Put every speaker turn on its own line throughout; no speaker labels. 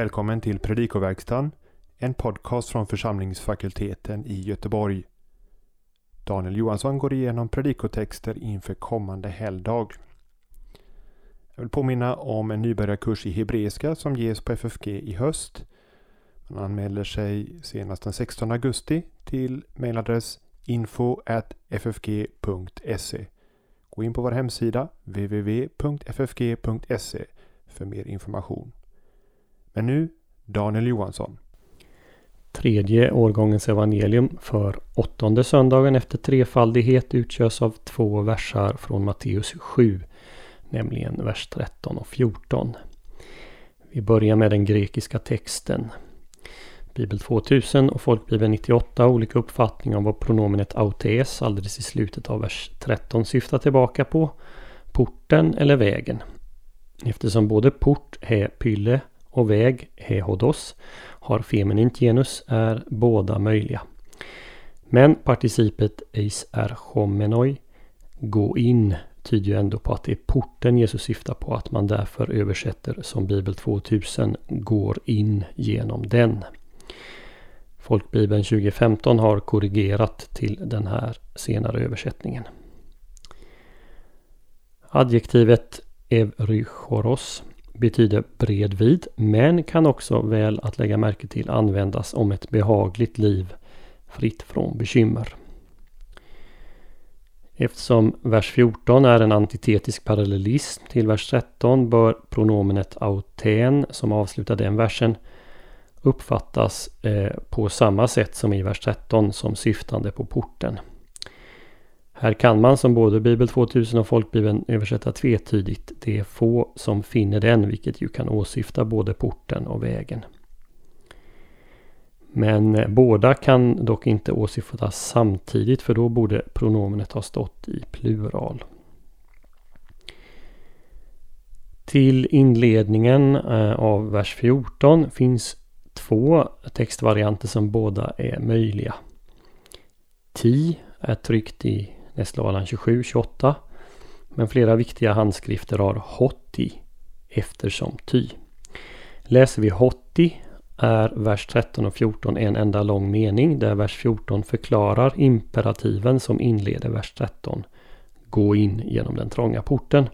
välkommen till Predikoverkstan, en podcast från församlingsfakulteten i Göteborg. Daniel Johansson går igenom predikotexter inför kommande helgdag. Jag vill påminna om en nybörjarkurs i hebreiska som ges på FFG i höst. Man anmäler sig senast den 16 augusti till mejladress info.ffg.se. Gå in på vår hemsida www.ffg.se för mer information. Men nu Daniel Johansson.
Tredje årgångens evangelium för åttonde söndagen efter trefaldighet utgörs av två versar från Matteus 7, nämligen vers 13 och 14. Vi börjar med den grekiska texten. Bibel 2000 och Folkbibeln 98 har olika uppfattningar om vad pronomenet autes alldeles i slutet av vers 13 syftar tillbaka på. Porten eller vägen. Eftersom både port, he, pylle och väg, hehodos, har feminint genus är båda möjliga. Men participet eis är homenoi, gå in, tyder ju ändå på att det är porten Jesus syftar på. Att man därför översätter som Bibel 2000, går in genom den. Folkbibeln 2015 har korrigerat till den här senare översättningen. Adjektivet evrychoros betyder bredvid men kan också väl att lägga märke till användas om ett behagligt liv fritt från bekymmer. Eftersom vers 14 är en antitetisk parallellism till vers 13 bör pronomenet auten som avslutar den versen uppfattas eh, på samma sätt som i vers 13 som syftande på porten. Här kan man som både Bibel 2000 och Folkbibeln översätta tvetydigt. Det är få som finner den, vilket ju kan åsyfta både porten och vägen. Men eh, båda kan dock inte åsyftas samtidigt för då borde pronomenet ha stått i plural. Till inledningen eh, av vers 14 finns två textvarianter som båda är möjliga. Ti är tryckt i Nästlalan 27-28. Men flera viktiga handskrifter har hotti eftersom ty. Läser vi hotti är vers 13 och 14 en enda lång mening där vers 14 förklarar imperativen som inleder vers 13. Gå in genom den trånga porten.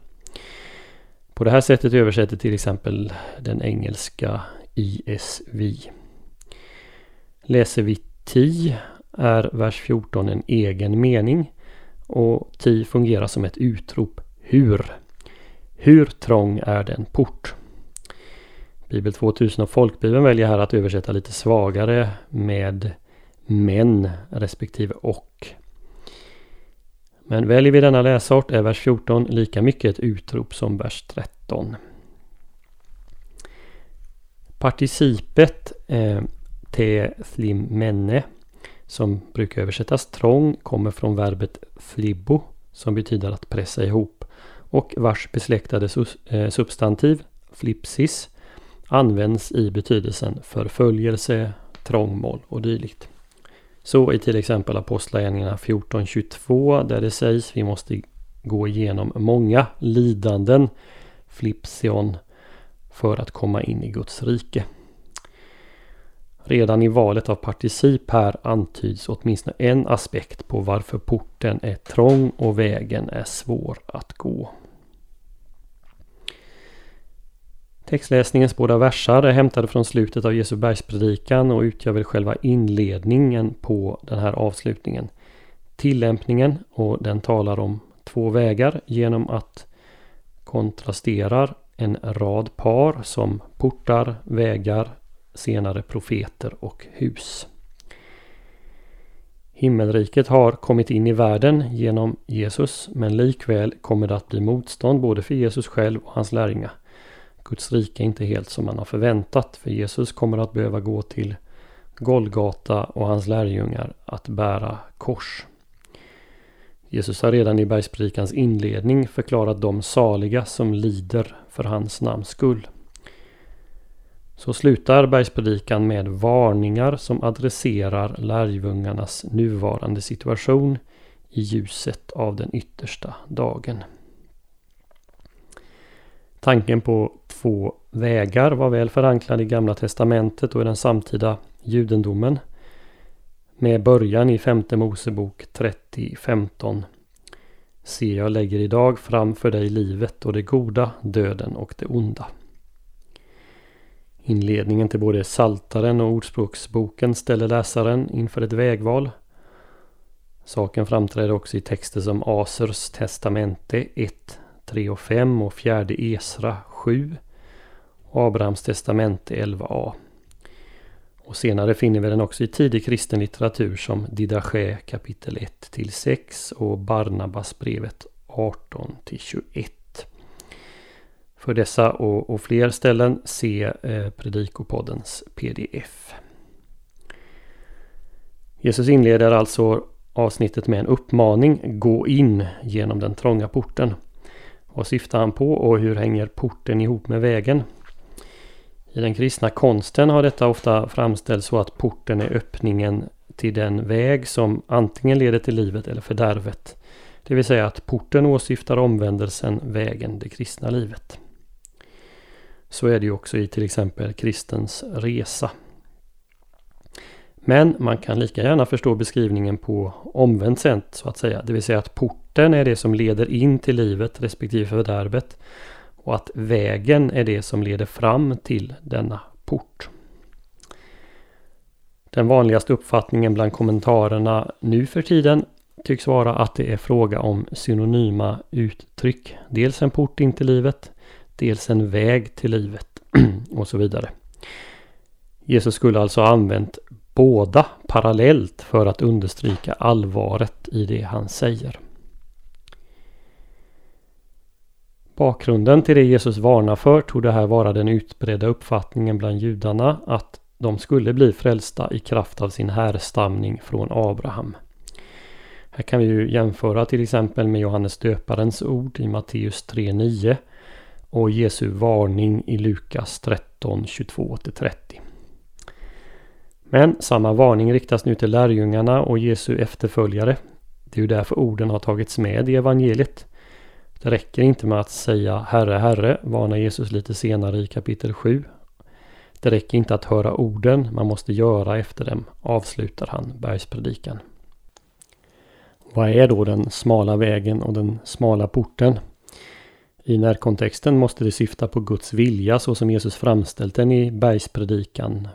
På det här sättet översätter till exempel den engelska ISV. Läser vi ti är vers 14 en egen mening och ti fungerar som ett utrop. Hur? Hur trång är den port? Bibel 2000 och Folkbibeln väljer här att översätta lite svagare med men respektive och. Men väljer vi denna läsart är vers 14 lika mycket ett utrop som vers 13. Participet eh, te menne som brukar översättas trång kommer från verbet flibbo som betyder att pressa ihop och vars besläktade eh, substantiv flipsis används i betydelsen förföljelse, trångmål och dylikt. Så i till exempel Apostlagärningarna 14.22 där det sägs vi måste gå igenom många lidanden, flipsion, för att komma in i Guds rike. Redan i valet av particip här antyds åtminstone en aspekt på varför porten är trång och vägen är svår att gå. Textläsningens båda versar är hämtade från slutet av Jesu bergspredikan och utgör väl själva inledningen på den här avslutningen. Tillämpningen och den talar om två vägar genom att kontrasterar en rad par som portar, vägar, senare profeter och hus. Himmelriket har kommit in i världen genom Jesus men likväl kommer det att bli motstånd både för Jesus själv och hans lärjungar. Guds rike är inte helt som man har förväntat för Jesus kommer att behöva gå till Golgata och hans lärjungar att bära kors. Jesus har redan i bergspredikans inledning förklarat de saliga som lider för hans namns skull. Så slutar bergspredikan med varningar som adresserar lärjungarnas nuvarande situation i ljuset av den yttersta dagen. Tanken på två vägar var väl förankrad i Gamla Testamentet och i den samtida judendomen. Med början i femte Mosebok 30.15. Se, jag lägger idag framför dig livet och det goda, döden och det onda. Inledningen till både Saltaren och Ordspråksboken ställer läsaren inför ett vägval. Saken framträder också i texter som Asers testamente 1, 3 och 5 och fjärde Esra 7 och Abrahams testamente 11a. Och senare finner vi den också i tidig kristen litteratur som Didache kapitel 1 till 6 och Barnabasbrevet 18 till 21. För dessa och, och fler ställen se eh, Predikopoddens pdf. Jesus inleder alltså avsnittet med en uppmaning. Gå in genom den trånga porten. Vad syftar han på och hur hänger porten ihop med vägen? I den kristna konsten har detta ofta framställts så att porten är öppningen till den väg som antingen leder till livet eller fördärvet. Det vill säga att porten åsyftar omvändelsen, vägen, det kristna livet. Så är det ju också i till exempel kristens resa. Men man kan lika gärna förstå beskrivningen på omvänt sätt så att säga. Det vill säga att porten är det som leder in till livet respektive fördärvet. Och att vägen är det som leder fram till denna port. Den vanligaste uppfattningen bland kommentarerna nu för tiden tycks vara att det är fråga om synonyma uttryck. Dels en port in till livet, dels en väg till livet och så vidare. Jesus skulle alltså ha använt båda parallellt för att understryka allvaret i det han säger. Bakgrunden till det Jesus varnar för tog det här vara den utbredda uppfattningen bland judarna att de skulle bli frälsta i kraft av sin härstamning från Abraham. Här kan vi ju jämföra till exempel med Johannes döparens ord i Matteus 3.9 och Jesu varning i Lukas 13, 22-30. Men samma varning riktas nu till lärjungarna och Jesu efterföljare. Det är ju därför orden har tagits med i evangeliet. Det räcker inte med att säga Herre, Herre, varnar Jesus lite senare i kapitel 7. Det räcker inte att höra orden, man måste göra efter dem, avslutar han bergspredikan. Vad är då den smala vägen och den smala porten? I närkontexten måste det syfta på Guds vilja så som Jesus framställt den i bergspredikan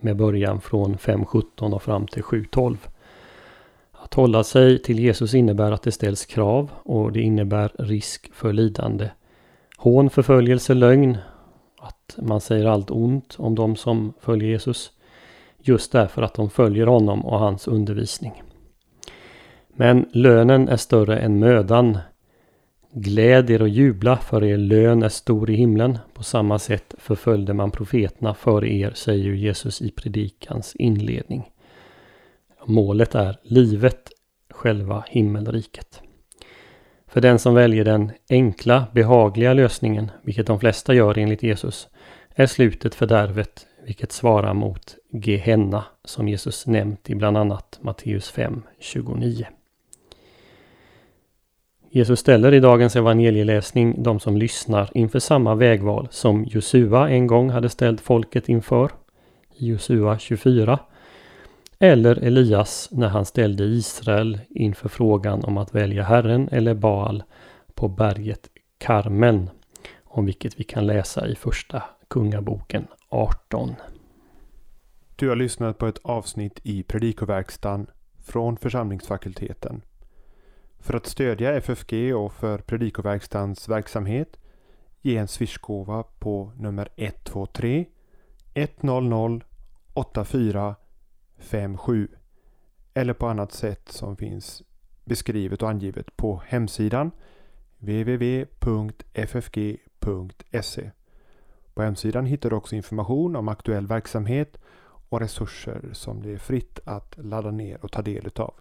med början från 5.17 och fram till 7.12. Att hålla sig till Jesus innebär att det ställs krav och det innebär risk för lidande. Hån, förföljelse, lögn. Att man säger allt ont om de som följer Jesus. Just därför att de följer honom och hans undervisning. Men lönen är större än mödan. Gläd er och jubla, för er lön är stor i himlen. På samma sätt förföljde man profeterna före er, säger Jesus i predikans inledning. Målet är livet, själva himmelriket. För den som väljer den enkla, behagliga lösningen, vilket de flesta gör enligt Jesus, är slutet fördärvet, vilket svarar mot Gehenna som Jesus nämnt i bland annat Matteus 5, 29. Jesus ställer i dagens evangelieläsning de som lyssnar inför samma vägval som Josua en gång hade ställt folket inför Josua 24. Eller Elias när han ställde Israel inför frågan om att välja Herren eller Baal på berget Karmen. Om vilket vi kan läsa i första Kungaboken 18.
Du har lyssnat på ett avsnitt i Predikoverkstan från församlingsfakulteten. För att stödja FFG och för Predikoverkstans verksamhet ge en swishgåva på nummer 123 100 8457 eller på annat sätt som finns beskrivet och angivet på hemsidan www.ffg.se. På hemsidan hittar du också information om aktuell verksamhet och resurser som det är fritt att ladda ner och ta del utav.